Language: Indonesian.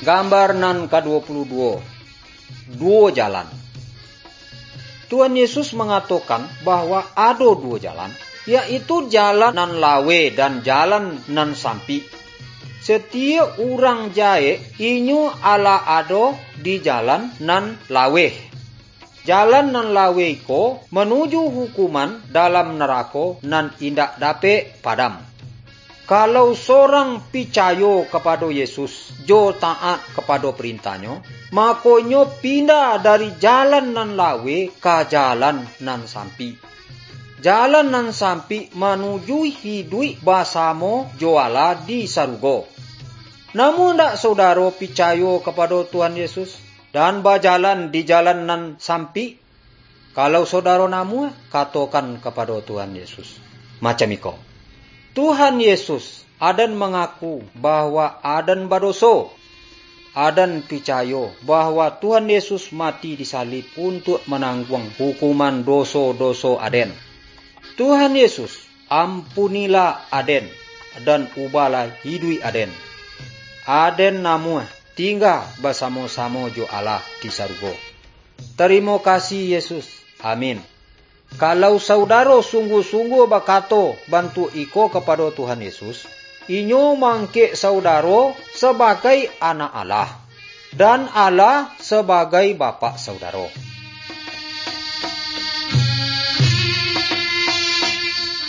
Gambar nan ke-22. Dua jalan. Tuhan Yesus mengatakan bahwa ada dua jalan, yaitu jalan nan lawe dan jalan nan sampi. Setiap orang jae inyu ala ado di jalan nan lawe. Jalan nan lawe ko menuju hukuman dalam neraka nan indak dape padam. Kalau seorang percaya kepada Yesus, jo taat kepada perintahnya, makonyo pindah dari jalan nan lawe ke jalan nan sampi. Jalan nan sampi menuju hidup basamo joala di sarugo. Namun tak saudara percaya kepada Tuhan Yesus dan berjalan di jalan nan sampi? Kalau saudara namu, katakan kepada Tuhan Yesus. Macam iko. Tuhan Yesus adan mengaku bahwa adan badoso. Adan percaya bahwa Tuhan Yesus mati di salib untuk menanggung hukuman doso-doso aden. Tuhan Yesus ampunilah aden dan ubahlah hidup aden. Aden namu tinggal bersama-sama jo Allah di sargo. Terima kasih Yesus. Amin. Kalau saudara sungguh-sungguh bakato bantu iko kepada Tuhan Yesus, inyo mangke saudara sebagai anak Allah dan Allah sebagai bapak saudara.